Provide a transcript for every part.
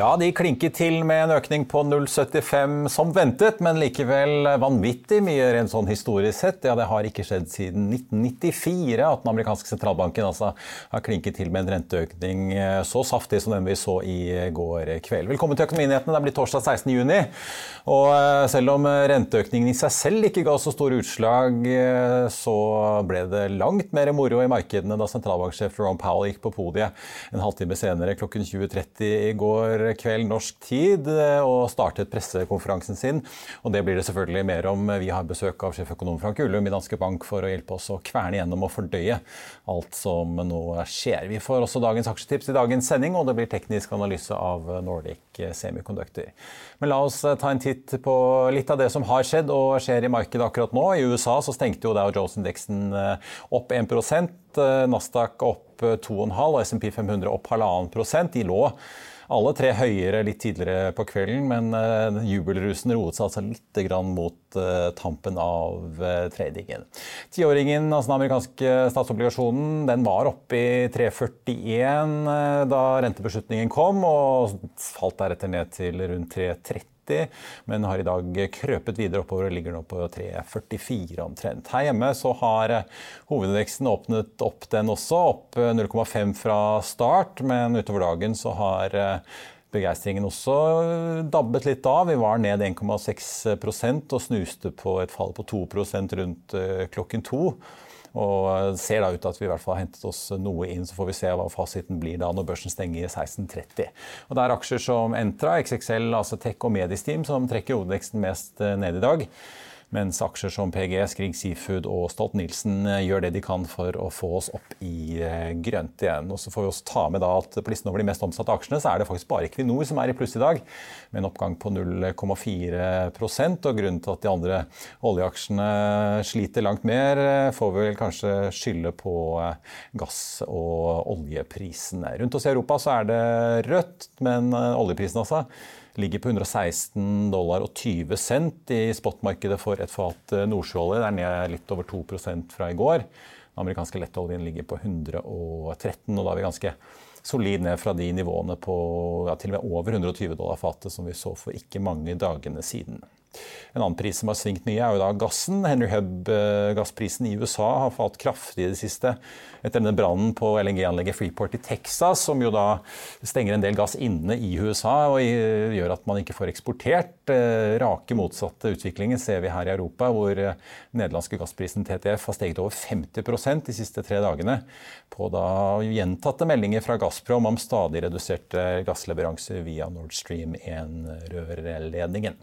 Ja, de klinket til med en økning på 0,75 som ventet, men likevel vanvittig mye rent sånn historisk sett. Ja, det har ikke skjedd siden 1994 at den amerikanske sentralbanken altså har klinket til med en renteøkning eh, så saftig som den vi så i går kveld. Velkommen til Økonominyhetene. Det blir torsdag 16. juni. Og eh, selv om renteøkningen i seg selv ikke ga så store utslag, eh, så ble det langt mer moro i markedene da sentralbanksjef Ron Powell gikk på podiet en halvtime senere klokken 20.30 i går kveld norsk tid eh, og startet pressekonferansen sin. Og det blir det selvfølgelig mer om. Vi har besøk av sjeføkonom Frank Ullum i Danske Bank for å hjelpe oss å kverne gjennom og fordøye alt som nå skjer. Vi får også dagens aksjetips i dagens sending, og det blir teknisk analyse av Nordic Semiconductor. Men la oss ta en titt på litt av det som har skjedd og skjer i markedet akkurat nå. I USA så stengte jo Dow Jones-indeksen eh, opp 1 eh, Nasdaq opp 2,5 og SMP 500 opp 1,5 prosent. De lå alle tre høyere litt tidligere på kvelden, men uh, jubelrusen roet seg altså litt mot tampen av tradingen. Tiåringen, altså den amerikanske statsobligasjonen, den var oppe i 3,41 da rentebeslutningen kom, og falt deretter ned til rundt 3,30 men har i dag krøpet videre oppover og ligger nå på 3,44 omtrent. Her hjemme så har hovedveksten åpnet opp den også, opp 0,5 fra start, men utover dagen så har begeistringen også dabbet litt av. Vi var ned 1,6% og snuste på et fall på 2% rundt klokken to. Og ser da ut til at vi i hvert fall har hentet oss noe inn. Så får vi se hva fasiten blir da når børsen stenger i 16.30. Og Det er aksjer som Entra, XXL, altså Tech og Medisteam som trekker hovedveksten mest eh, ned i dag. Mens aksjer som PGS, Grieg Seafood og Stolt-Nielsen eh, gjør det de kan for å få oss opp i eh, grønt igjen. Og så får vi også ta med at På listen over de mest omsatte aksjene så er det faktisk bare Equinor som er i pluss i dag, med en oppgang på 0,4 og Grunnen til at de andre oljeaksjene sliter langt mer, eh, får vi vel kanskje skylde på gass- og oljeprisene. Rundt oss i Europa så er det rødt, men oljeprisen altså ligger på 116 dollar og 20 cent i spotmarkedet for et fat eh, nordsjøolje. Det er ned litt over 2% fra i går. Den amerikanske lettoljen ligger på 113, og da er vi ganske solid ned fra de nivåene på ja, til og med over 120 dollar fatet som vi så for ikke mange dagene siden. En annen pris som har svingt mye, er jo da gassen. Henry Hub-gassprisen i USA har falt kraftig i det siste etter denne brannen på LNG-anlegget Freeport i Texas, som jo da stenger en del gass inne i USA og gjør at man ikke får eksportert. Eh, rake motsatte utviklingen ser vi her i Europa, hvor eh, nederlandske gassprisen TTF har steget over 50% de siste tre dagene på da gjentatte meldinger fra Gazprom om stadig reduserte gassleveranser via Nord Stream 1-rørledningen.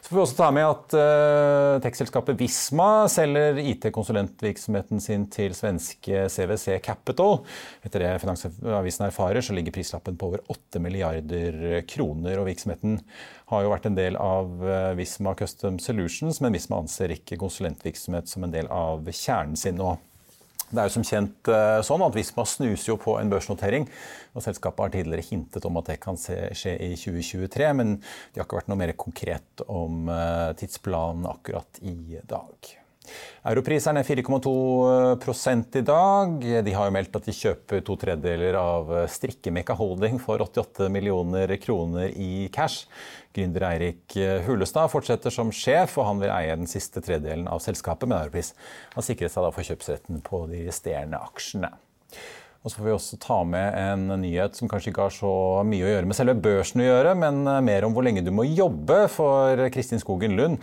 Så får vi også ta med at uh, tekstselskapet Visma selger IT-konsulentvirksomheten sin til svenske CWC Capital. Etter det Finansavisen erfarer, så ligger prislappen på over 8 milliarder kroner. og Virksomheten har jo vært en del av uh, Visma Custom Solutions, men Visma anser ikke konsulentvirksomhet som en del av kjernen sin. og det er jo som kjent uh, sånn at Visma snuser jo på en børsnotering og Selskapet har tidligere hintet om at det kan skje i 2023, men de har ikke vært noe mer konkret om eh, tidsplanen akkurat i dag. Europris er 4,2% i dag. De har jo meldt at de kjøper to tredjedeler av Strikkemekka Holding for 88 millioner kroner i cash. Gründer Eirik Hulestad fortsetter som sjef, og han vil eie den siste tredelen av selskapet. med Europris Han sikret seg da for kjøpsretten på de resterende aksjene. Og så får vi også ta med en nyhet som kanskje ikke har så mye å gjøre med selve børsen å gjøre, men eh, mer om hvor lenge du må jobbe. For Kristin Skogen Lund,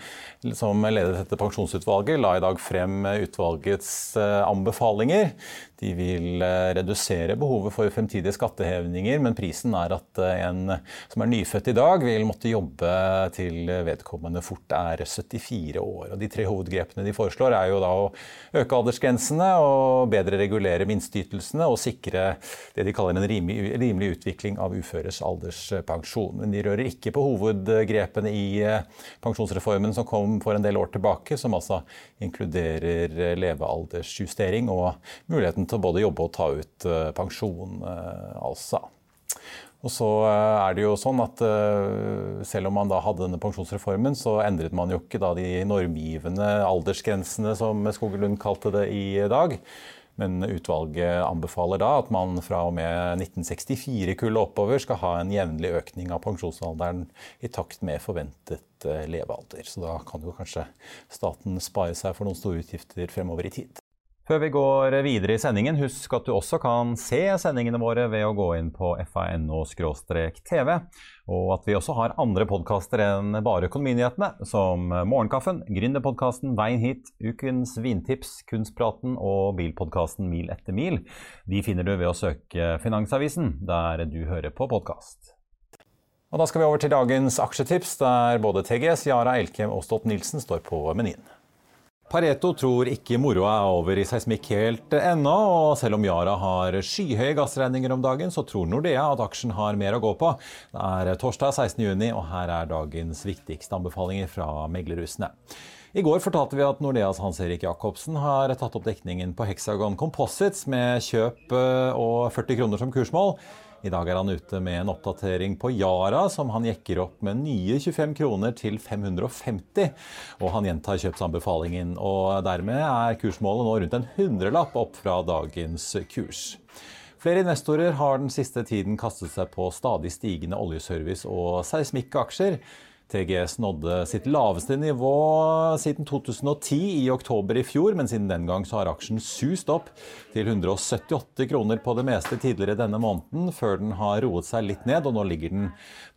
som ledet dette pensjonsutvalget, la i dag frem utvalgets eh, anbefalinger. De vil eh, redusere behovet for fremtidige skattehevninger, men prisen er at eh, en som er nyfødt i dag, vil måtte jobbe til vedkommende fort er 74 år. Og de tre hovedgrepene de foreslår, er jo da å øke aldersgrensene og bedre regulere minsteytelsene og sikre det de kaller en rimelig, rimelig utvikling av uføres alderspensjon. Men de rører ikke på hovedgrepene i eh, pensjonsreformen som kom for en del år tilbake, som altså inkluderer levealdersjustering og muligheten muligheten til å både jobbe og ta ut eh, pensjon, eh, altså. Og så eh, er det jo sånn at Selv om man da hadde denne pensjonsreformen, så endret man jo ikke da de normgivende aldersgrensene, som Skogelund kalte det i dag. Men utvalget anbefaler da at man fra og med 1964-kullet oppover skal ha en jevnlig økning av pensjonsalderen i takt med forventet levealder. Så da kan jo kanskje staten spare seg for noen store utgifter fremover i tid. Før vi går videre i sendingen, husk at du også kan se sendingene våre ved å gå inn på fano-tv, og at vi også har andre podkaster enn bare Økonominyhetene, som Morgenkaffen, Gründerpodkasten Veien hit, Ukens vintips, Kunstpraten og bilpodkasten Mil etter mil. De finner du ved å søke Finansavisen, der du hører på podkast. Og da skal vi over til dagens aksjetips, der både TGS, Yara Elkem og Stolt-Nielsen står på menyen. Pareto tror ikke moroa er over i seismikk helt ennå, og selv om Yara har skyhøye gassregninger om dagen, så tror Nordea at aksjen har mer å gå på. Det er torsdag 16.6, og her er dagens viktigste anbefalinger fra meglerhusene. I går fortalte vi at Nordeas Hans-Erik Jacobsen har tatt opp dekningen på Hexagon Composites med kjøp eh, og 40 kroner som kursmål. I dag er han ute med en oppdatering på Yara, som han jekker opp med nye 25 kroner til 550. Og han gjentar kjøpsanbefalingen. Og dermed er kursmålet nå rundt en hundrelapp opp fra dagens kurs. Flere investorer har den siste tiden kastet seg på stadig stigende oljeservice- og seismikkaksjer. TGS nådde sitt laveste nivå siden 2010 i oktober i fjor, men siden den gang så har aksjen sust opp til 178 kroner på det meste tidligere denne måneden, før den har roet seg litt ned, og nå ligger den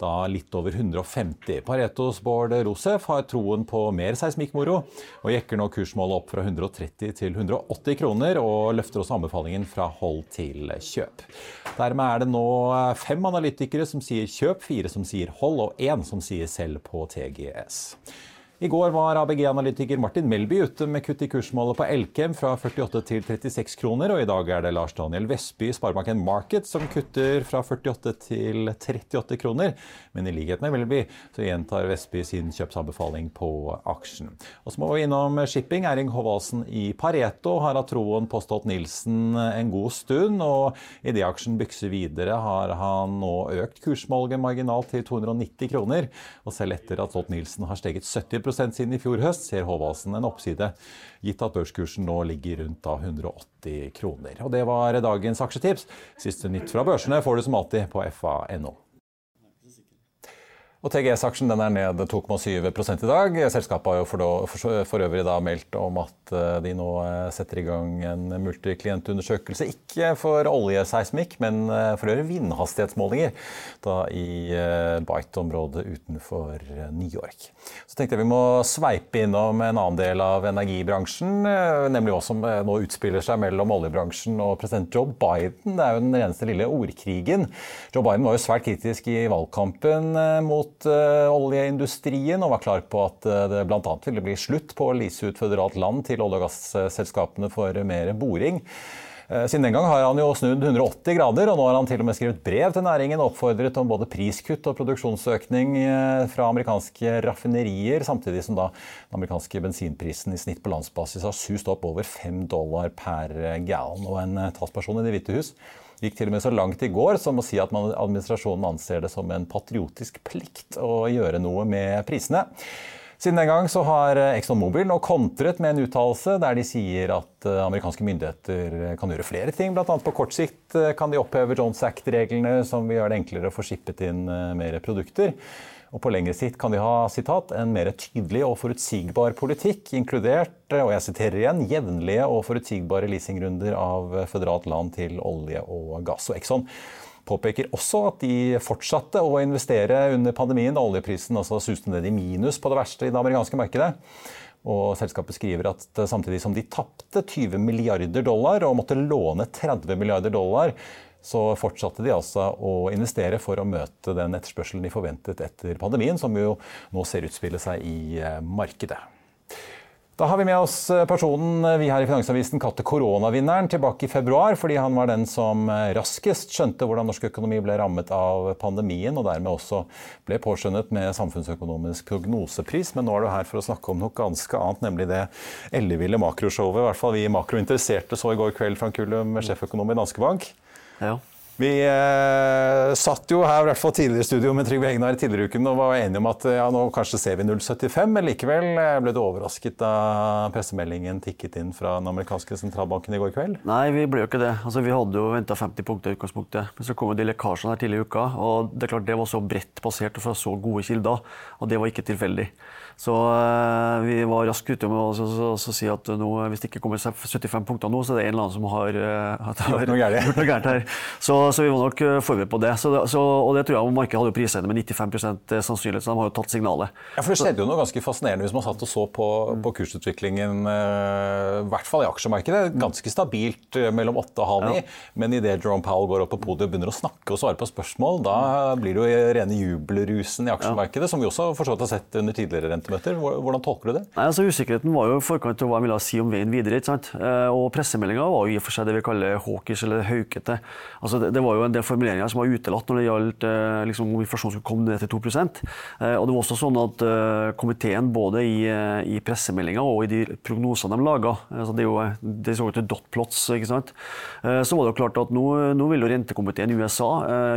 da litt over 150. Paretos Bård Rosef har troen på mer seismikkmoro, og jekker nå kursmålet opp fra 130 til 180 kroner, og løfter også anbefalingen fra hold til kjøp. Dermed er det nå fem analytikere som sier kjøp, fire som sier hold, og én som sier selv på TGS. I går var ABG-analytiker Martin Melby ute med kutt i kursmålet på Elkem fra 48 til 36 kroner, og i dag er det Lars Daniel Vestby i Sparebanken Market som kutter fra 48 til 38 kroner. Men i likhet med Melby så gjentar Vestby sin kjøpsanbefaling på aksjen. Og så må vi innom shipping. Erling Håvaldsen i Pareto har hatt troen på Stolt-Nielsen en god stund, og idet aksjen bykser videre har han nå økt kursmålet marginalt til 290 kroner. Og selv etter at Stolt-Nielsen har steget 70 siden i fjor høst, ser Håvaldsen en oppside, gitt at børskursen nå ligger rundt 180 kroner. Og Det var dagens aksjetips. Siste nytt fra børsene får du som alltid på fa.no. Og TGS-aksjen er ned 2,7% i dag. Selskapet har jo for, for, for øvrig meldt om at eh, de nå eh, setter i gang en multiklientundersøkelse. Ikke for oljeseismikk, men eh, for å gjøre vindhastighetsmålinger da i Bite-området utenfor New York. Så tenkte jeg vi må sveipe innom en annen del av energibransjen, nemlig hva som nå utspiller seg mellom oljebransjen og president Joe Biden. Det er jo den eneste lille ordkrigen. Joe Biden var jo svært kritisk i valgkampen mot uh, oljeindustrien og var klar på at uh, det bl.a. ville bli slutt på å lease ut føderalt land til olje- og gasselskapene for mer boring. Uh, siden den gang har han jo snudd 180 grader, og nå har han til og med skrevet brev til næringen og oppfordret om både priskutt og produksjonsøkning fra amerikanske raffinerier, samtidig som da den amerikanske bensinprisen i snitt på landsbasis har sust opp over 5 dollar per gallon. Og en talsperson i Det hvite hus gikk til og med så langt i går som å si at man, administrasjonen anser det som en patriotisk plikt å gjøre noe med prisene. Siden den gang så har Exxon Mobil nå kontret med en uttalelse der de sier at eh, amerikanske myndigheter kan gjøre flere ting. Bl.a. på kort sikt eh, kan de oppheve Jones Act-reglene som vil gjøre det enklere å få skippet inn eh, mer produkter. Og på lengre sikt kan de ha citat, en mer tydelig og forutsigbar politikk, inkludert og jeg siterer igjen, jevnlige og forutsigbare leasingrunder av føderalt land til olje og gass. Og Exxon påpeker også at de fortsatte å investere under pandemien da oljeprisen altså suste ned i minus på det verste i det amerikanske markedet. Og selskapet skriver at samtidig som de tapte 20 milliarder dollar og måtte låne 30 milliarder dollar, så fortsatte de altså å investere for å møte den etterspørselen de forventet etter pandemien, som jo nå ser utspille seg i eh, markedet. Da har vi med oss eh, personen vi her i Finansavisen kalte koronavinneren tilbake i februar, fordi han var den som eh, raskest skjønte hvordan norsk økonomi ble rammet av pandemien, og dermed også ble påskjønnet med samfunnsøkonomisk prognosepris. Men nå er du her for å snakke om noe ganske annet, nemlig det elleville makroshowet, i hvert fall vi makrointeresserte så i går kveld, Frank Ullum, sjeføkonom i Danske Bank. Ja. Vi eh, satt jo her i hvert fall tidligere i studio med Trygve Hegnar tidligere i uken og var enige om at ja, nå kanskje ser vi 0,75, men likevel eh, ble du overrasket da pressemeldingen tikket inn fra den amerikanske sentralbanken i går kveld? Nei, vi ble jo ikke det. Altså, vi hadde jo venta 50 punkter i utgangspunktet. Men så kom jo de lekkasjene her tidligere i uka, og det er klart det var så bredt basert og fra så gode kilder, og det var ikke tilfeldig. Så uh, vi var raskt ute med å si at nå, hvis det ikke kommer 75 punkter nå, så er det en eller annen som har, uh, har gjort noe gærent her. Så, så, vi var nok eh, forberedt på det. Så, så, og det tror jeg markedet hadde prisa med 95% sannsynlighet, så de har jo tatt signalet. Ja, for Det skjedde jo noe ganske fascinerende hvis man satt og så på, på kursutviklingen, i hvert fall i aksjemarkedet. Ganske stabilt mellom 8 og halv 9, ja. men idet Jerome Powell går opp på podiet og begynner å snakke og svare på spørsmål, da blir det jo rene jubelrusen i aksjemarkedet, som vi også for så vidt har sett under tidligere rente rentemøter. Hvordan tolker du det? Nei, altså Usikkerheten var jo i forkant av hva jeg ville si om veien videre. ikke sant? Eh, og Pressemeldinga var jo i og for seg det vi kaller hawkish eller haukete. Altså, det, det, var jo en del formuleringer som var utelatt når det gjaldt eh, liksom, om inflasjonen skulle komme ned til 2 eh, Og det var også sånn at komiteen både i, i pressemeldinga og i de prognosene de laga, altså det er jo det såkalte dot plots, ikke sant? så var det jo klart at nå, nå vil jo rentekomiteen i USA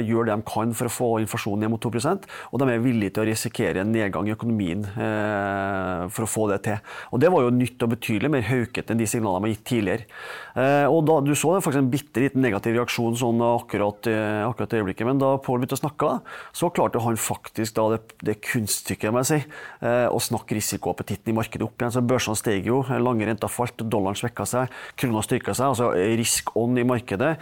gjøre det de kan for å få inflasjonen ned mot 2% og de er villige til å risikere en nedgang i økonomien. Eh, for å få det til. Og Det var jo nytt og betydelig mer haukete enn de signalene har gitt tidligere. Eh, og da, Du så faktisk en bitte liten negativ reaksjon sånn akkurat, eh, akkurat i øyeblikket, men da Pål begynte å snakke, så klarte han faktisk da det, det kunststykket må jeg si, å snakke risikoappetitten i markedet opp igjen. Så Børsene steg jo, lange renter falt, dollaren svekka seg, krona styrka seg. altså Risk on i markedet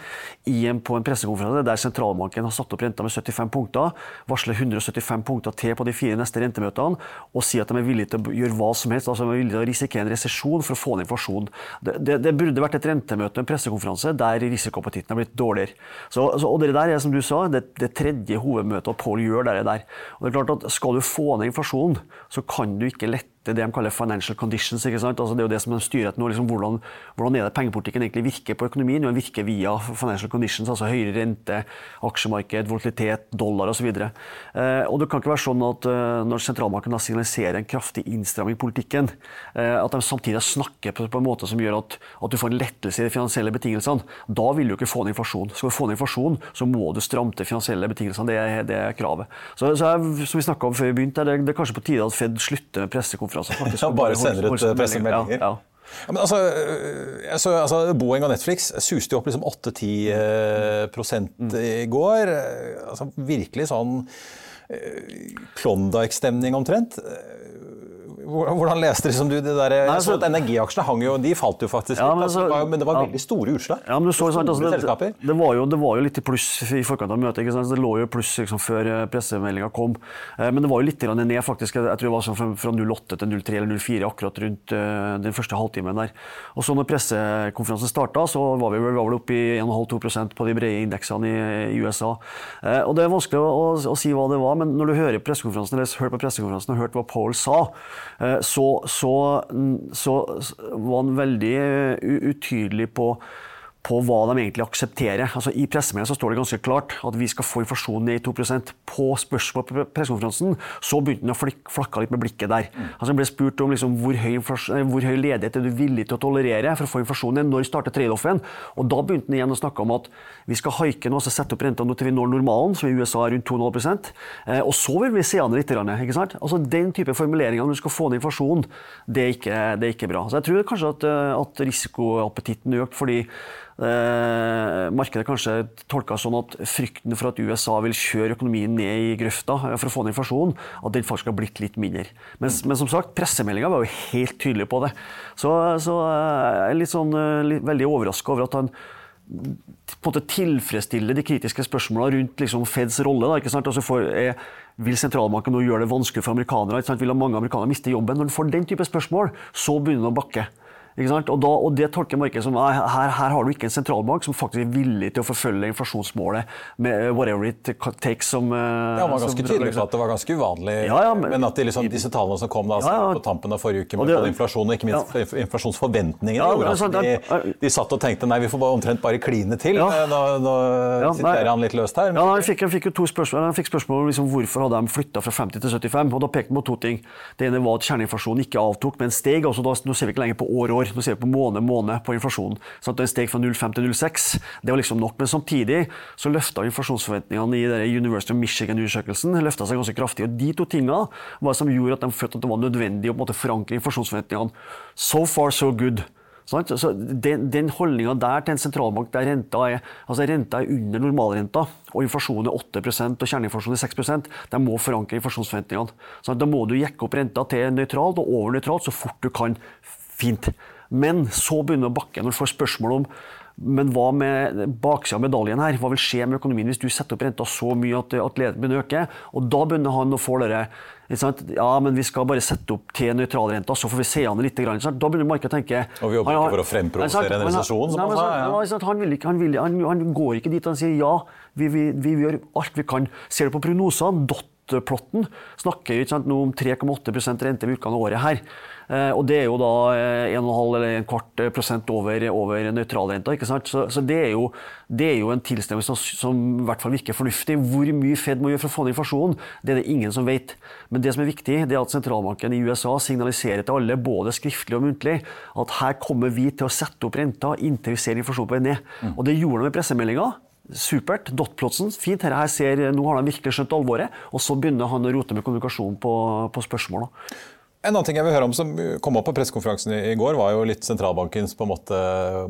i en, på en pressekonferanse der sentralbanken har satt opp renta med 75 punkter, varsler 175 punkter til på de fire neste rentemøtene og sier at de er villige til å gjøre hva som helst, altså de er villige til å risikere en resesjon for å få ned inflasjon. Det, det, det, burde vært et rentemøte, en pressekonferanse, der risikoappetitten har blitt dårligere. Så, så, og det der er, som du sa, det, det tredje hovedmøtet Paul gjør der, der. Og det er klart at Skal du få ned inflasjonen, så kan du ikke lette det er det de kaller financial conditions. ikke sant? Altså det er jo det som de styrer etter nå. Liksom hvordan, hvordan er det pengepolitikken egentlig virker på økonomien? Jo, den virker via financial conditions, altså høyere rente, aksjemarked, volatilitet, dollar osv. Eh, og det kan ikke være sånn at eh, når sentralbanken signaliserer en kraftig innstramming i politikken, eh, at de samtidig snakker på, på en måte som gjør at, at, du får en lettelse i de finansielle betingelsene. Da vil du ikke få ned inflasjon. Skal du få ned inflasjon, så må du stramme til finansielle betingelsene. Det er, det er kravet. Så, så jeg, som vi snakka om før vi begynte, det, det er kanskje på tide at Fed slutter med pressekonferanser pressekonferanse. Ja, bare sender ut pressemeldinger. Ja, ja. Men altså, altså, altså, Boeing og Netflix suste jo opp liksom 8-10 eh, i går. Altså, virkelig sånn eh, Klondyke-stemning omtrent. Hvordan leste liksom du det der? Nei, så, Energiaksjene hang jo, de falt jo faktisk ja, men, litt, altså, men, det var veldig store utslag. Ja, men du så, sant, altså, det, det, var jo, det, var jo, litt i pluss i forkant av møtet. Det lå jo pluss liksom, før eh, pressemeldinga kom. Eh, men det var jo litt ned, faktisk. Jeg tror det var sånn fra, fra 08 til 03 eller 04, akkurat rundt uh, den første halvtimen der. Og så når pressekonferansen starta, så var vi vel, var vel oppe i 1,5-2 på de brede indeksene i, i USA. Og det er vanskelig å, å, å, si hva det var, men når du hører pressekonferansen, eller hørt på pressekonferansen og hørt hva Paul sa, Eh, så, så, så var han veldig utydelig på på hva de egentlig aksepterer. Altså, I pressemeldingen står det ganske klart at vi skal få inflasjonen ned i 2% På spørsmål på pressekonferansen så begynte han å flakke litt med blikket der. Mm. Altså, han ble spurt om liksom, hvor, høy hvor, høy ledighet er du villig til å tolerere for å få inflasjonen ned. Når starter tradeoffen? Og Da begynte han igjen å snakke om at vi skal haike nå, altså sette opp renta nå til vi når normalen, som i USA er rundt 2,5 eh, Og så vil vi se an litt. Ikke sant? Altså, den type formuleringer når du skal få ned inflasjonen, det er ikke, det er ikke bra. Så jeg tror kanskje at, eh, at risikoappetitten økte fordi Eh, markedet kanskje tolka sånn at frykten for at USA vil kjøre økonomien ned i grøfta eh, for å få ned inflasjonen, at den faktisk har blitt litt mindre. Men, men som sagt, pressemeldinga var jo helt tydelig på det. Så, så eh, jeg er litt sånn, litt, veldig overraska over at han på en måte tilfredsstiller de kritiske spørsmålene rundt liksom, Feds rolle. Da, ikke sant? Altså for, er, vil sentralbanken nå gjøre det vanskelig for amerikanere? Vil mange amerikanere miste jobben? Når du får den type spørsmål, så begynner det å bakke. Og, da, og, det tolker markedet som at her, her, har du ikke en sentralbank som faktisk er villig til å forfølge inflasjonsmålet med whatever it takes som eh, Ja, Han var ganske tydelig på at det var ganske uvanlig, ja, ja, men, men, at de, liksom, disse tallene som kom da, ja, på tampen av forrige uke med både inflasjon, og ikke minst inflasjonsforventningene, gjorde at de, de, satt og tenkte nei, vi får bare, omtrent bare kline til. Nå, nå siterer han litt løst her. Ja, han fikk, han fikk jo to spørsmål. Han fikk spørsmål om liksom, hvorfor hadde de flytta fra 50 til 75, og da pekte han på to ting. Det ene var at kjerneinflasjonen ikke avtok, men steg. altså da, Nå ser vi ikke lenger på år år. år. Nå ser på måned måned på inflasjonen. Så at Den steg fra 0,5 til 0,6. Det var liksom nok. Men samtidig så løfta inflasjonsforventningene i denne University of Michigan-undersøkelsen løfta seg ganske kraftig. og De to tingene var det som gjorde at de følte at det var nødvendig å på en måte forankre inflasjonsforventningene. So far, so good. Så Den, den holdninga der til en sentralbank der renta er, altså renta er under normalrenta, og inflasjonen er 8% og kjerneinflasjonen er 6% de må forankre inflasjonsforventningene. Så da må du jekke opp renta til nøytralt og over nøytralt så fort du kan. Fint. Men så begynner bakken når du får spørsmål om men hva med baksida av medaljen her? Hva vil skje med økonomien hvis du setter opp renta så mye at, at ledigheten begynner å øke? Og da begynner han å få dere ja, men vi skal bare sette opp til nøytralrenta, så får vi se an det litt. Da begynner markedet å tenke Og vi jobber ikke for å fremprovosere en resesjon, som han sa? Ja. Han, vil ikke, han, vil, han, han, går ikke dit. Han sier ja, vi, vi, vi, gjør alt vi kan. Ser du på prognosene, dot-plotten, snakker jo om 3,8 rente ved utgangen av året her. Eh, og det er jo da 1,5 eh, eller en kvart eh, prosent over, over nøytralrenta. Så, så det, er jo, det, er jo, en tilstemning som, som, i hvert fall virker fornuftig. Hvor mye Fed må gjøre for å få ned inflasjonen, det er det ingen som vet. Men det som er viktig, det er at sentralbanken i USA signaliserer til alle, både skriftlig og muntlig, at her kommer vi til å sette opp renta inntil vi ser inflasjonen på vei ned. Mm. Og det gjorde de med pressemeldinga. Supert. Dotplotsen, fint. Her ser, nå har de virkelig skjønt alvoret. Og så begynner han å rote med kommunikasjonen på, på spørsmål. En annen ting jeg vil høre om som kom opp på pressekonferansen i går, var jo litt sentralbankens på en måte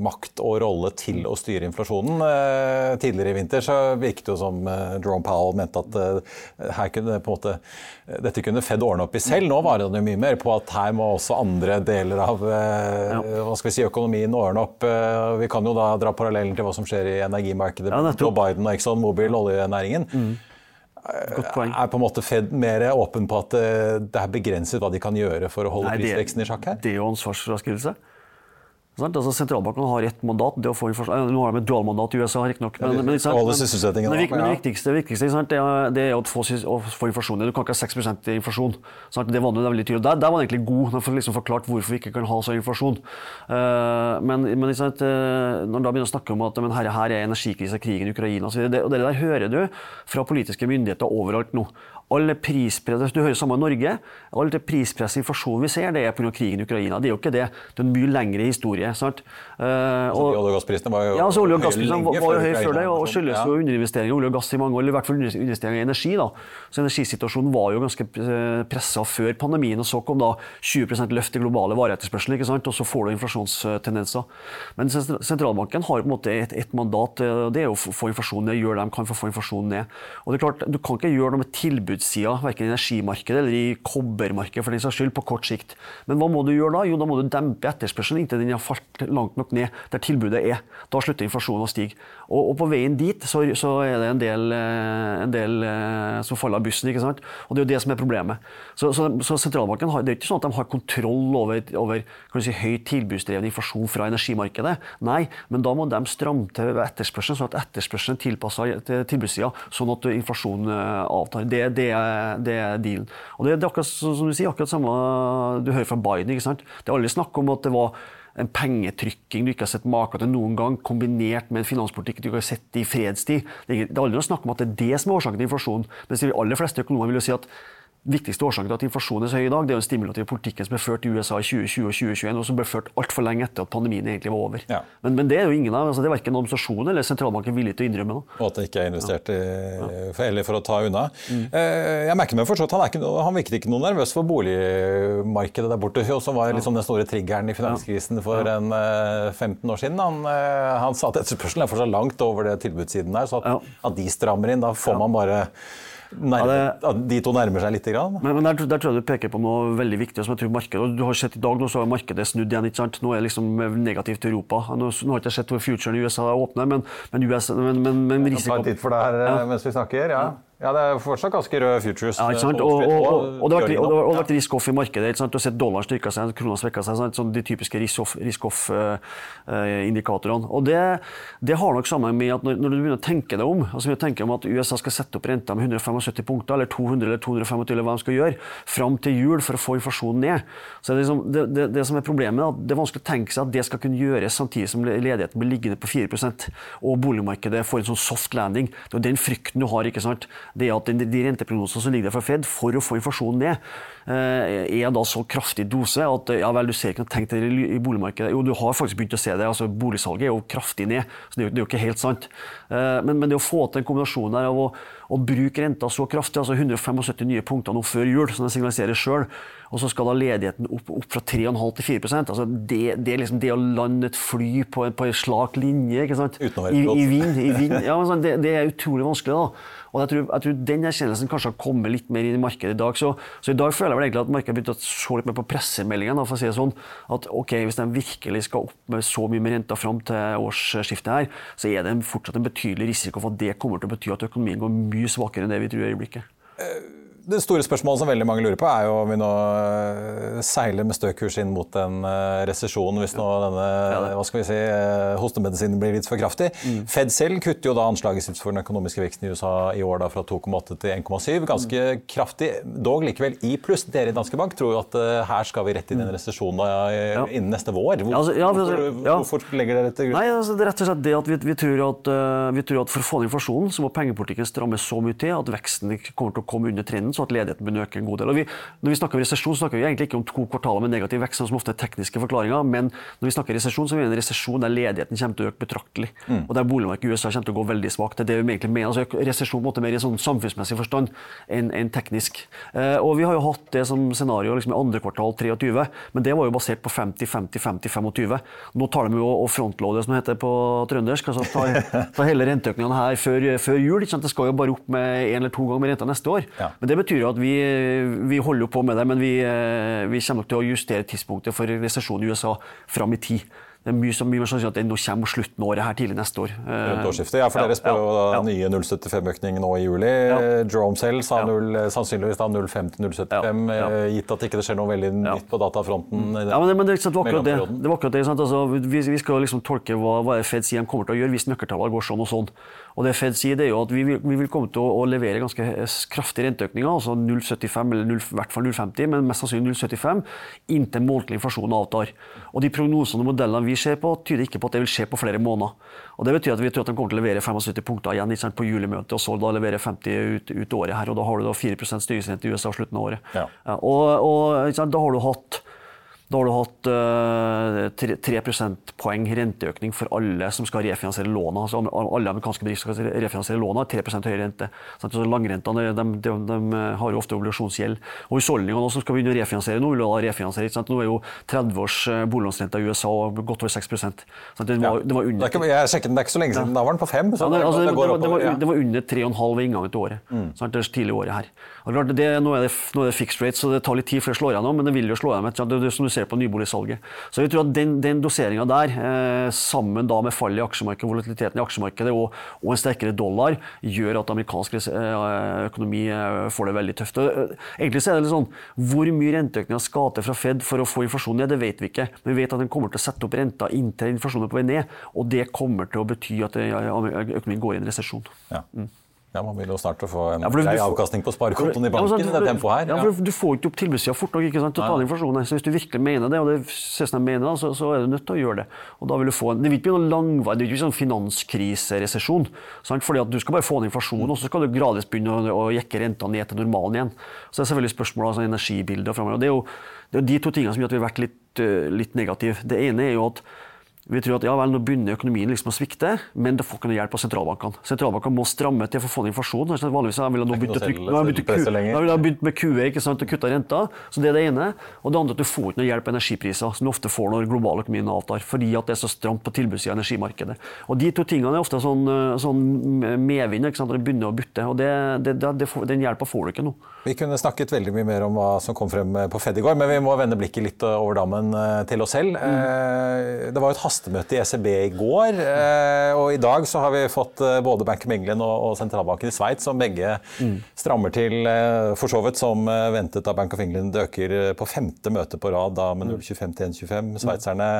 makt og rolle til å styre inflasjonen. Eh, tidligere i vinter så virket det jo som eh, Jerome Powell mente at eh, her kunne måte, dette kunne Fed ordne opp i selv. Nå var det mye mer på at her må også andre deler av hva skal vi si, økonomien ordne opp. Vi kan jo da dra parallellen til hva som skjer i energimarkedet. Ja, Biden og Exxon Mobil, oljenæringen. Mm er på en måte Fed mer åpen på at eh, det er begrenset hva de kan gjøre for å holde Nei, prisveksten i sjakk her? Det er jo ansvarsfraskrivelse. Altså, sentralbanken har ett mandat. det å få informasjon. Nå har de et dualmandat i USA, riktignok. Men, men, men, men, men, det viktigste, viktigste det, er, det er å få, å få, inflasjon. Du kan ikke ha 6 i inflasjon. Sant? Det var det veldig tydelig. Der, der var den egentlig god. Får liksom forklart hvorfor vi ikke kan ha sånn inflasjon. Uh, men, men sant, uh, når da begynner å snakke om at men her, her er energikrise, krigen i Ukraina osv., det, og det der hører du fra politiske myndigheter overalt nå alle prispress, Du hører samme i Norge. Alt det prispresset inflasjonen vi ser, det er pga. krigen i Ukraina. Det er jo ikke det. Det er en mye lengre historie. sant? Uh, og, olje- og gassprisene var jo ja, altså, olje- og gassprisene var, var jo høye før det, og skyldes ja. jo underinvesteringer i olje og gass i mange år. Eller i hvert fall underinvesteringer i energi. da. Så Energisituasjonen var jo ganske eh, pressa før pandemien. og Så kom da 20 løft i globale vareetterspørsel, ikke sant? og så får du inflasjonstendenser. Men sentralbanken har på en måte et, et mandat. Eh, det er å få inflasjonen ned, gjøre det de kan for å få inflasjonen ned. Og det er klart, Du kan ikke gjøre noe med tilbud tilbudssida, verken i energimarkedet eller i kobbermarkedet for den saks skyld, på kort sikt. Men hva må du gjøre da? Jo, da må du dempe etterspørselen inntil den har falt langt nok ned der tilbudet er. Da slutter inflasjonen å stige. Og, og på veien dit så, så, er det en del, eh, en del eh, som faller av bussen, ikke sant. Og det er jo det som er problemet. Så, så, så sentralbanken har, det er ikke sånn at de har kontroll over, over si, høyt tilbudsdreven inflasjon fra energimarkedet. Nei, men da må de stramme til etterspørselen, sånn at etterspørselen er tilpassa tilbudssida, sånn at inflasjonen eh, avtar. Det, det er, det er dealen. Og det, det, er akkurat som du sier, akkurat samme du hører fra Biden. ikke sant? Det er aldri snakk om at det var en pengetrykking du ikke har sett maken til noen gang, kombinert med en finanspolitikk du ikke har sett i fredstid. Det er aldri noe snakk om at det er det som er årsaken til inflasjon. sier de aller fleste økonomer vil jo si at viktigste årsaken til at inflasjonen er så høy i dag, det er den stimulative politikken som ble ført i USA i 2020 og 2021, og som ble ført altfor lenge etter at pandemien egentlig var over. Ja. Men, men, det er jo ingen av, altså det er verken administrasjonen eller sentralbanken villig til å innrømme. Nå. Og at det ikke er investert i, for, eller for å ta unna. Mm. Eh, jeg merker meg fortsatt, han, ikke, han virket ikke noe nervøs for boligmarkedet der borte, som var liksom den store triggeren i finanskrisen for en 15 eh, år siden. Han, eh, han sa at etterspørselen er fortsatt langt over det tilbudssiden der, så at, at de strammer inn, da får man bare Nærme, de to nærmer seg litt? Grann. Men, men der, der, tror jeg du peker på noe veldig viktig. som jeg tror markedet, og du har sett I dag nå så har markedet snudd igjen. ikke sant? Nå er det liksom negativt til Europa. Nå, nå har jeg ikke sett hvor futuren i USA åpner, men, men, men, men, men risiko... Jeg kan ta litt for det her ja. mens vi snakker. ja. Ja, det er fortsatt ganske røde futures. Ja, ikke sant? Og, og, og, og det har vært risk-off i markedet. Ikke sant? Du har sett dollaren styrka seg, krona svekka seg. Sant? Sånn de typiske risk-off-indikatorene. Og det, det, har nok sammenheng med at når, når, du begynner å tenke deg om altså vi tenker om at USA skal sette opp renta med 175 punkter, eller 200 eller 225, eller hva de skal gjøre, fram til jul for å få inflasjonen ned, så er det, liksom, det, det, som er problemet, at det er vanskelig å tenke seg at det skal kunne gjøres samtidig som ledigheten blir liggende på 4% og boligmarkedet får en sånn soft landing. Det er den frykten du har. ikke sant? Det at de renteprognosene som ligger der fra Fed for å få inflasjonen ned, er da så kraftig dose at ja vel, du ser ikke noe tegn til det i boligmarkedet. Jo, du har faktisk begynt å se det. altså Boligsalget er jo kraftig ned, så det er jo, det er jo ikke helt sant. Men, men, det å få til en kombinasjon der av å, å bruke renta så kraftig, altså 175 nye punkter nå før jul, som jeg signaliserer sjøl, og så skal da ledigheten opp, opp fra 3,5 til 4 altså det, det, liksom det å lande et fly på, på en slak linje ikke sant? Uten å være I, i vind. I vind. Ja, sånn, det, det, er utrolig vanskelig. da. Og jeg tror, jeg tror Den erkjennelsen kanskje har kommet litt mer inn i markedet i dag. Så, så i dag føler jeg vel egentlig at markedet har begynt å se litt mer på pressemeldingene. for å si det sånn, at ok, Hvis de virkelig skal opp med så mye med renta fram til årsskiftet, her, så er det fortsatt en betydelig risiko for at det kommer til å bety at økonomien går mye svakere enn det vi tror i øyeblikket. Uh det store spørsmålet som veldig mange lurer på, er jo om vi nå eh, seiler med stø kurs inn mot en uh, resesjon hvis nå denne hva skal vi si, uh, hostemedisinen blir litt for kraftig. Mm. Fed selv kutter jo da anslaget sitt for den økonomiske veksten i USA i år da fra 2,8 til 1,7. Ganske mm. kraftig, dog likevel i pluss. Dere i Danske Bank tror jo at her skal vi rett inn i en mm. resesjon ja. innen neste vår. Hvor, altså, ja, hvorfor, ja. hvorfor, legger dere til grunn? Nei, altså, det er rett og slett det at vi, vi, tror at, vi tror at for å få ned inflasjonen, så må pengepolitikken stramme så mye til at veksten kommer til å komme under trenden at ledigheten begynner å øke en god del. Vi, når vi snakker om resesjon, snakker vi egentlig ikke om to kvartaler med negativ vekst, som ofte er tekniske forklaringer, men når vi snakker resesjon, så er det en resesjon der ledigheten kommer til å øke betraktelig. Mm. Og der boligmarkedet i USA kommer til å gå veldig svakt. Det er det vi egentlig mener. Altså, resesjon måte mer i sånn samfunnsmessig forstand enn en teknisk. Eh, og vi har jo hatt det som scenario liksom, i andre kvartal 23, men det var jo basert på 50, 50, 50, 25. Nå tar de jo og frontloader, som det heter på trøndersk. altså ta, tar hele renteøkningene her før, før jul. Det skal jo bare opp med én eller to ganger med renta neste år. Ja. Men det betyr jo at vi vi holder på med det, men vi, eh, vi kommer nok til å justere tidspunktet for resesjon i USA fram i tid det er mye, så mye mer sannsynlig at den nå kommer slutten av året her tidlig neste år. Rundt årsskiftet, ja, for ja, dere spør jo ja, ja. nye 075-økning nå i juli. Jerome selv sa 0, sannsynligvis da 05 til 075, eh, gitt at ikke det skjer noe veldig nytt på datafronten. Ja, men, men det, det, var akkurat det. det, var akkurat det altså, vi, vi, skal liksom tolke hva, hva Fed sier de kommer til å gjøre hvis nøkkeltallene går sånn og sånn. Og det Fed sier, det er jo at vi vil, vi vil komme til å, å, levere ganske kraftige renteøkninger, altså 0,75 eller 0, i hvert fall 0,50, men mest sannsynlig 0,75, inntil månedlig inflasjon avtar. Og de prognosene og modellene vi ser på, tyder ikke på at det vil skje på flere måneder. Og Det betyr at vi tror at de kommer til å levere 75 punkter igjen sant, på julimøtet, og så da levere 50 ut, ut året her. og Da har du da 4% styringsrente i USA slutten av året. Ja. Ja, og, og sant, da har du hatt da har du hatt uh, 3, prosentpoeng renteøkning for alle som skal refinansiere låna. Altså, alle amerikanske bedrifter skal refinansiere låna, 3% høyere rente. Så Langrentene de, de, de, har jo ofte obligasjonsgjeld. Og husholdningene som skal begynne å refinansiere nå, vil da refinansiere. Ikke Nå er jo 30 års eh, boliglånsrente i USA godt over 6 sant? Den var, ja. var under, det ikke, Jeg sjekket den, det ikke så lenge siden. Da var den på 5 ja, det, altså, det, var, var, det, var, under 3,5 ved inngangen til året. Mm. Sant? Det tidlige året her. Det, nå, er det, nå er det fixed rate, så det tar litt tid før det slår gjennom, men det vil jo slå gjennom. Ser på nyboligsalget. Så vi tror at den, den doseringa der, eh, sammen da med fallet i aksjemarkedet, volatiliteten i aksjemarkedet og, og, en sterkere dollar, gjør at amerikansk eh, økonomi eh, får det veldig tøft. Egentlig så er det litt sånn, Hvor mye renteøkninger skal til fra Fed for å få inflasjonen ned, det vet vi ikke. Men vi vet at den kommer til å sette opp renta inntil inflasjonen er på vei ned. Og det kommer til å bety at økonomien går i en resesjon. Ja. Mm. Ja, Man vil jo snart få en ja, grei avkastning på sparekontoen i banken. Ja, det tempoet her. Ja. ja, for Du får ikke opp tilbudssida fort nok ikke sant, til å ta ned inflasjonen. Så hvis du virkelig mener det, og det ses jeg mener så, så, er du nødt til å gjøre det. Og da vil du få en, Det vil ikke bli noen langvarig, det vil ikke bli sånn finanskriseresesjon. fordi at Du skal bare få ned inflasjonen, og så skal du gradvis begynne å, å jekke renta ned til normalen igjen. Så det er selvfølgelig spørsmål altså energibildet framover. Det er jo de to tingene som gjør at vi har vært litt, uh, litt negative. Det ene er jo at vi tror at ja vel, nå begynner økonomien liksom å svikte, men det får ikke noe hjelp av sentralbankene. Sentralbankene må stramme til for å få ned inflasjon. Vanligvis ville de begynt, med QE ikke sant, og kutta renta. Så det er det ene. Og det andre at du får ikke noe hjelp av energipriser, som du ofte får når global økonomien avtar. Fordi at det er så stramt på tilbudssida av energimarkedet. Og de to tingene er ofte sånn, sånn medvind når det begynner å butte. Og det, det, det, den hjelpa får du ikke nå. Vi kunne snakket veldig mye mer om hva som kom frem på Fed i går, men vi må vende blikket litt over dammen eh, til oss selv. Mm. Det var et hastemøte i ECB i går. Eh, og i dag så har vi fått eh, både Bank of England og sentralbanken i Sveits, som begge mm. strammer til eh, for så vidt som ventet da Bank of England øker på femte møte på rad, da med 0,25 til 1,25. Sveitserne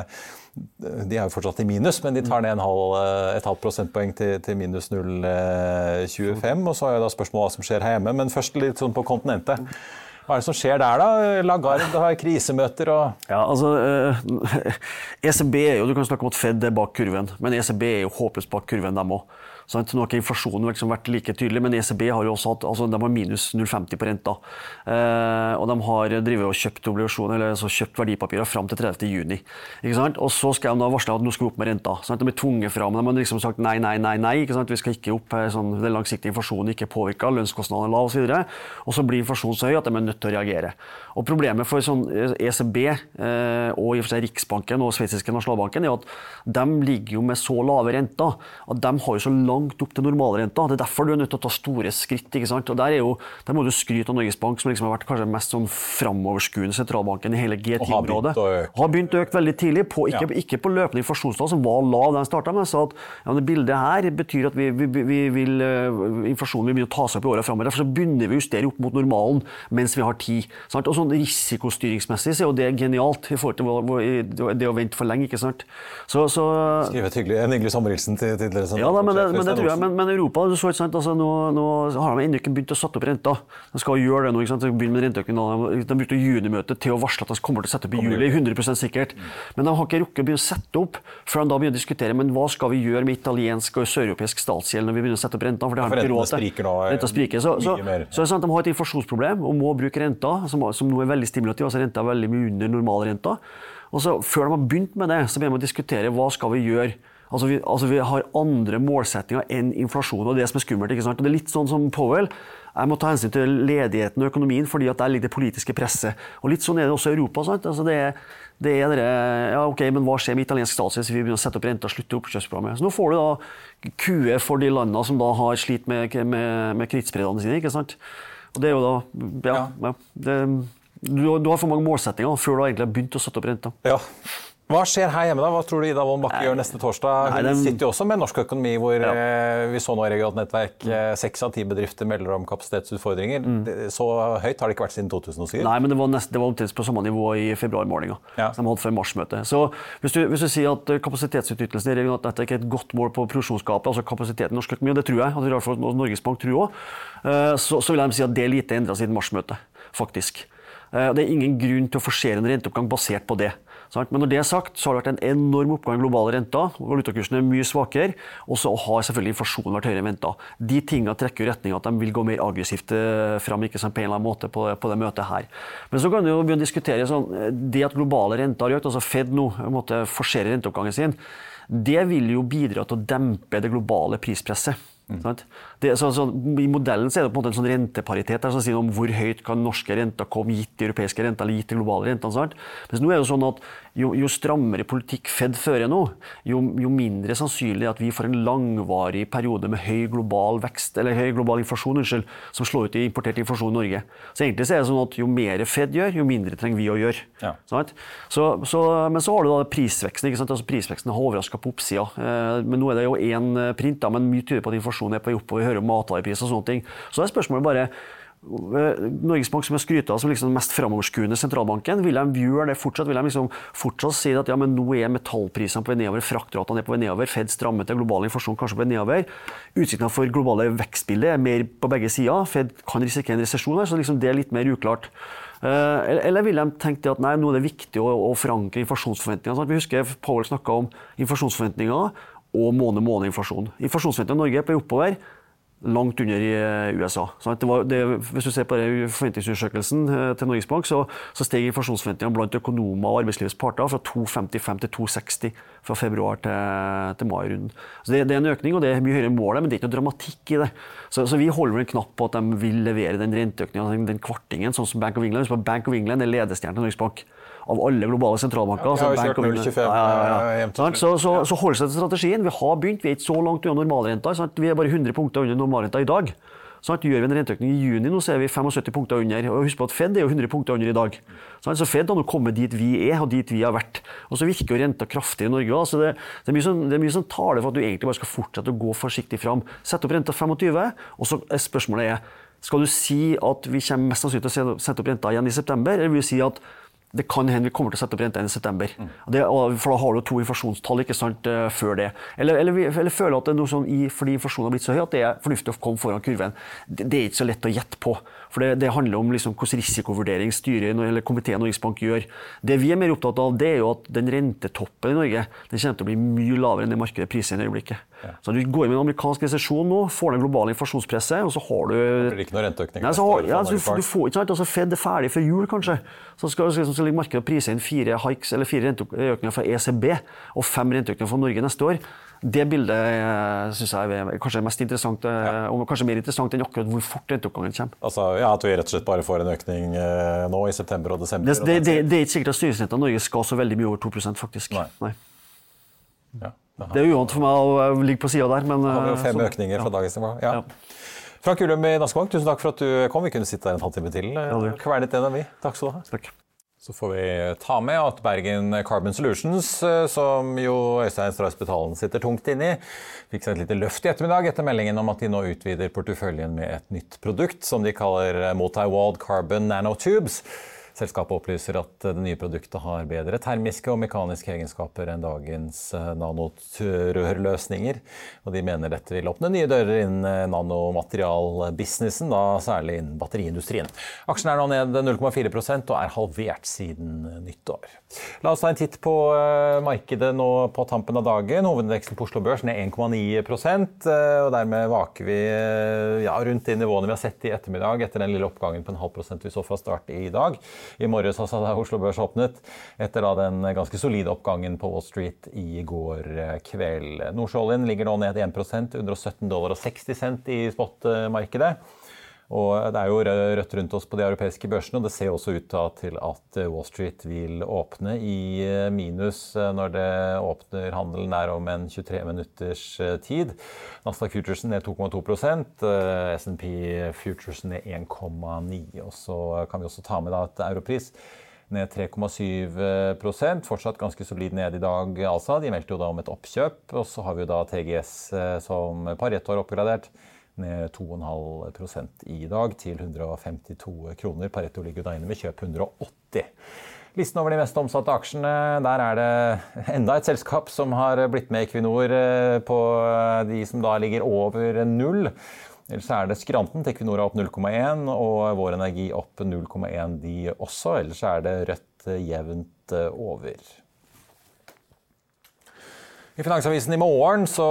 de er jo fortsatt i minus, men de tar ned halv, et halvt prosentpoeng til, til minus 0,25. Og så er jo da spørsmålet hva som skjer her hjemme. Men først litt sånn på kontinentet. Hva er det som skjer der, da? Lagarde har krisemøter og Ja, altså eh, ECB er jo Du kan snakke om at Fed er bak kurven, men ECB er jo håpløst bak kurven, dem òg. Sant? Nå har ikke inflasjonen liksom vært like tydelig, men ECB har jo også hatt altså de har minus 0,50 på renta. Eh, og de har og kjøpt eller altså kjøpt verdipapirer fram til 30. juni. Og så skal de da varsle at nå skal vi opp med renta. Sant? De blir tvunget fram. De har liksom sagt nei, nei, nei, nei. Vi skal ikke opp, sånn, Den langsiktige inflasjonen ikke påvirka, lønnskostnadene er lave osv. Og så blir inflasjonen så høy at de er nødt til å reagere. Og Problemet for sånn ECB eh, og i og for seg Riksbanken og sveitsiske nasjonalbanken er at de ligger jo med så lave renter at de har jo så langt opp til normalrenta. Det er derfor du er nødt til å ta store skritt. ikke sant? Og Der, er jo, der må du skryte av Norges Bank, som liksom har vært kanskje mest sånn framoverskuende sentralbanken i hele G10-området. Har begynt å øke veldig tidlig, på, ikke, ja. ikke, på løpende inflasjonstall, som var lav da den starta, men sa at ja, det bildet her betyr at vi, vi, vi vil, uh, inflasjonen vil begynne å ta seg opp i åra framover. Derfor så begynner vi å justere opp mot normalen mens vi har tid. Sant? Og sånn Risikostyringsmessig så er jo det genialt i forhold til det å vente for lenge. ikke sant? Så, så, Skrive en hyggelig sommerhilsen til, til dere som ja, da, men, det, men det tror jeg. Men, men Europa du så, ikke sant, altså, nå, nå, har de ennå ikke begynt å sette opp renta. De skal gjøre det nå. ikke sant? De begynner med renteøkning. De brukte junimøtet til å varsle at de kommer til å sette opp i juli. 100% sikkert. Men de har ikke rukket å begynne å sette opp før de da begynner å diskutere men hva skal vi gjøre med italiensk og søreuropeisk statsgjeld når vi begynner å sette opp renta. For det har de ikke råd til. Renta spriker. Så, så, så, så de har et inflasjonsproblem og må bruke renta, som, som nå er veldig stimulativ. altså Renta er veldig mye under normalrenta. Og så Før de har begynt med det, så begynner de å diskutere hva skal vi gjøre Altså vi, altså vi, har andre målsettinger enn inflasjon, og det som er skummelt. ikke sant? Og det er litt sånn som Powell. Jeg må ta hensyn til ledigheten og økonomien, fordi at der ligger det politiske presset. Og Litt sånn er det også i Europa. sant? Altså det, det er dere, ja ok, Men hva skjer med italiensk statsgjeld hvis vi begynner å sette opp renta og slutte oppkjøpsprogrammet? Så Nå får du da kue for de landene som da har slitt med, med, med sine. ikke sant? Og det er jo da, ja, ja det, du, du, har for mange målsettinger før du egentlig har begynt å sette opp renta. Ja. Hva skjer her hjemme, da? Hva tror du Ida Wolden Bakke gjør neste torsdag? Hun sitter jo også med norsk økonomi, hvor ja. Eh, vi så nå i regionalt nettverk eh, seks av ti bedrifter melder om kapasitetsutfordringer. Mm. Så høyt har det ikke vært siden 2007. Nei, men det var, nest, det var omtrent på samme nivå i februarmålinga. Ja. Som de hadde før marsmøtet. Så hvis du, hvis du, sier at eh, kapasitetsutnyttelsen i regionalt nettverk er et godt mål på produksjonsgapet, altså kapasiteten i norsk økonomi, og det tror jeg, og det tror jeg Norges Bank tror også, så, så vil de si at det lite endra siden marsmøtet, faktisk. Det er ingen grunn til å forsere en renteoppgang basert på det. Men når det er sagt, så har det vært en enorm oppgang i globale renter. Valutakursen er mye svakere. Og så har selvfølgelig inflasjonen vært høyere enn venta. De tingene trekker i retning at de vil gå mer aggressivt eh, fram ikke sant, på en eller annen måte på, på det møtet her. Men så kan vi jo begynne å diskutere sånn, det at globale renter har økt, altså Fed nå måtte forsere renteoppgangen sin, det vil jo bidra til å dempe det globale prispresset. Mm. Det, så, så, I modellen er det på en måte en sånn renteparitet der, som sier om hvor høyt kan norske renter komme gitt de europeiske renter eller gitt de globale rentene. Sant? Mens nå er det sånn at jo, jo strammere politikk Fed fører nå, jo, jo, mindre sannsynlig at vi får en langvarig periode med høy global vekst, eller høy global inflasjon unnskyld, som slår ut i importert inflasjon i Norge. Så egentlig så er det sånn at Jo mer Fed gjør, jo mindre trenger vi å gjøre. Ja. Så, så, men så har du da prisveksten. Altså, prisveksten har overraska på oppsida. Eh, men nå er det jo én print, da, men mye tyder på at inflasjonen er på vei oppover. Vi hører om matvarepriser og sånne ting. Så er spørsmålet bare Eh, Norges Bank som er skryta som liksom den mest framoverskuende sentralbanken, vil de gjøre det fortsatt? Vil de liksom fortsatt si at ja, men nå er metallprisene på vei nedover, fraktratene er på vei nedover, Fed strammer til, global inflasjon kanskje på vei nedover? Utsiktene for globale vekstbildet er mer på begge sider. Fed kan risikere en resesjon her, så liksom det er litt mer uklart. Eh, eller vil de tenke at nei, nå er det viktig å, å forankre inflasjonsforventningene? Vi husker Powell snakka om inflasjonsforventninger og måned-måned-inflasjon. Inflasjonsforventningene i Norge er på oppover langt under i eh, USA. Var, det, hvis du ser på forventningsundersøkelsen eh, til Norges Bank, så, så steg inflasjonsforventningene blant økonomer og arbeidslivets parter fra 2,55 til 2,60 fra februar til, til mai-runden. Det, det, er en økning, og det er mye høyere enn målet, men det er ikke noe dramatikk i det. Så, så vi holder en knapp på at de vil levere den renteøkninga, den, den kvartingen, sånn som Bank of England. Bank of England er ledestjernen til Norges Bank av alle globale sentralbanker. Ja, vi har kjørt 0,25 ja, Så, så, så hold seg til strategien. Vi har begynt, vi er ikke så langt unna normalrenta. Vi er bare 100 punkter under normalrenta i dag. Så gjør vi en renteøkning i juni, nå så er vi 75 punkter under. og Husk på at Fed er jo 100 punkter under i dag. Så Fed har nå kommet dit vi er, og dit vi har vært. Og så virker jo renta kraftig i Norge. Så det, det, er mye som, det er mye som taler for at du egentlig bare skal fortsette å gå forsiktig fram. Sett opp renta 25, og så spørsmålet er skal du si at vi kommer mest sannsynlig til å sette opp renta igjen i september, eller vil du si at det kan hende vi kommer til å sette opp renta i september. Mm. Det, for da har du to inflasjonstall ikke sant, eh, før det. Eller, eller, eller føler at det er noe sånn i, fordi inflasjonen har blitt så høy at det er fornuftig å komme foran kurven. Det, det er ikke så lett å gjette på. For det, det handler om liksom hvordan risikovurdering styret eller komiteen Norges Bank gjør. Det vi er mer opptatt av, det er jo at den rentetoppen i Norge den kommer til å bli mye lavere enn det markedet priser i øyeblikket. Ja. Så Du går inn med en amerikansk resesjon nå, får ned globale inflasjonspresset, og så har du Det blir ikke noe renteøkning? Nei, så har, ja, så du, du, får ikke sant, altså Fed er ferdig før jul, kanskje. Så skal, så skal markedet prise inn fire hikes, eller fire renteøkninger fra ECB og fem renteøkninger fra Norge neste år. Det bildet eh, syns jeg er kanskje mest interessant, eh, ja. og kanskje mer interessant enn akkurat hvor fort renteoppgangen kommer. Altså, ja, At vi rett og slett bare får en økning eh, nå i september og desember? Det, det, det, det er ikke sikkert at styresnittet av Norge skal så veldig mye over 2 faktisk. Nei. Nei. Ja, det er uvant for meg å ligge på sida der, men Da har vi jo fem så, økninger fra dagens nivå. Ja. Frank Ullum i Danske Bank, tusen takk for at du kom. Vi kunne sitte der en halvtime til. Kvernet en av vi. Takk skal du ha. Takk. Så får vi ta med at Bergen Carbon Solutions, eh, som jo Øystein Strauss Betalen sitter tungt inni, fikk seg et lite løft i ettermiddag etter meldingen om at de nå utvider porteføljen med et nytt produkt som de kaller Multiwald Carbon Nanotubes. Selskapet opplyser at det nye produktet har bedre termiske og mekaniske egenskaper enn dagens eh, nanotrørløsninger. Og de mener dette vil åpne nye dører innen eh, nanomaterialbusinessen, da særlig innen batteriindustrien. Aksjen er nå ned 0,4% og er halvert siden nyttår. La oss ta en titt på eh, markedet nå på tampen av dagen. Hovedindeksen på Oslo Børs ned 1,9% og dermed vaker vi ja, rundt de nivåene vi har sett i ettermiddag etter den lille oppgangen på en halv prosent vi så fra start i dag i morges, altså da Oslo Børs åpnet, etter da den ganske solide oppgangen på Wall Street i går kveld. Nordsjøoljen ligger nå ned 1 117 dollar og 60 cent i spotmarkedet. Og det er jo rødt rundt oss på de europeiske børsene, og det ser også ut til at Wall Street vil åpne i minus når det åpner handelen der om en 23 minutters tid. Nasdaq Futuresen ned 2,2% SMP Futuresen ned 1,9 Og så kan vi også ta med at Europris ned 3,7% fortsatt ganske solid ned i dag. altså. De meldte jo da om et oppkjøp. Og så har vi jo da TGS som Pareto har oppgradert ned 2,5% i dag, til 152 kroner. Pareto ligger da inne med kjøp 180. Listen over de mest omsatte aksjene, der er det enda et selskap som har blitt med Equinor eh, på de som da ligger over null. Ellers er det skranten til Equinor opp 0,1 og Vår Energi opp 0,1 de også. Ellers er det rødt jevnt eh, over. I Finansavisen i morgen så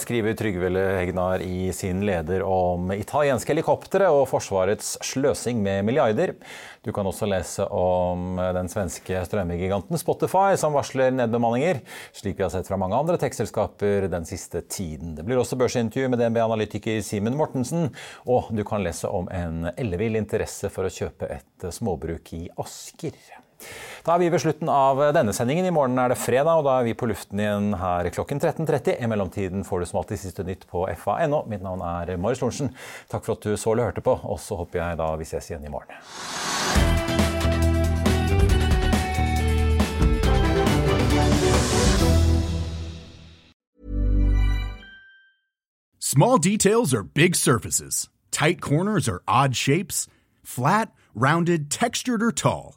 skriver Trygve Hegnar i sin leder om italienske helikoptre og Forsvarets sløsing med milliarder. Du kan også lese om den svenske strømmegiganten Spotify som varsler nedbemanninger, slik vi har sett fra mange andre tekstselskaper den siste tiden. Det blir også børsintervju med DNB-analytiker Simen Mortensen, og du kan lese om en ellevill interesse for å kjøpe et småbruk i Asker. Da er vi ved slutten av denne sendingen. I morgen er det fredag, og da er vi på luften igjen her klokken 13.30. I mellomtiden får du som alltid siste nytt på fa.no. Mitt navn er Marius Lorentzen. Takk for at du så eller hørte på, og så håper jeg da vi ses igjen i morgen. Small details are big surfaces. Tight corners are odd shapes. Flat, rounded, textured, or tall.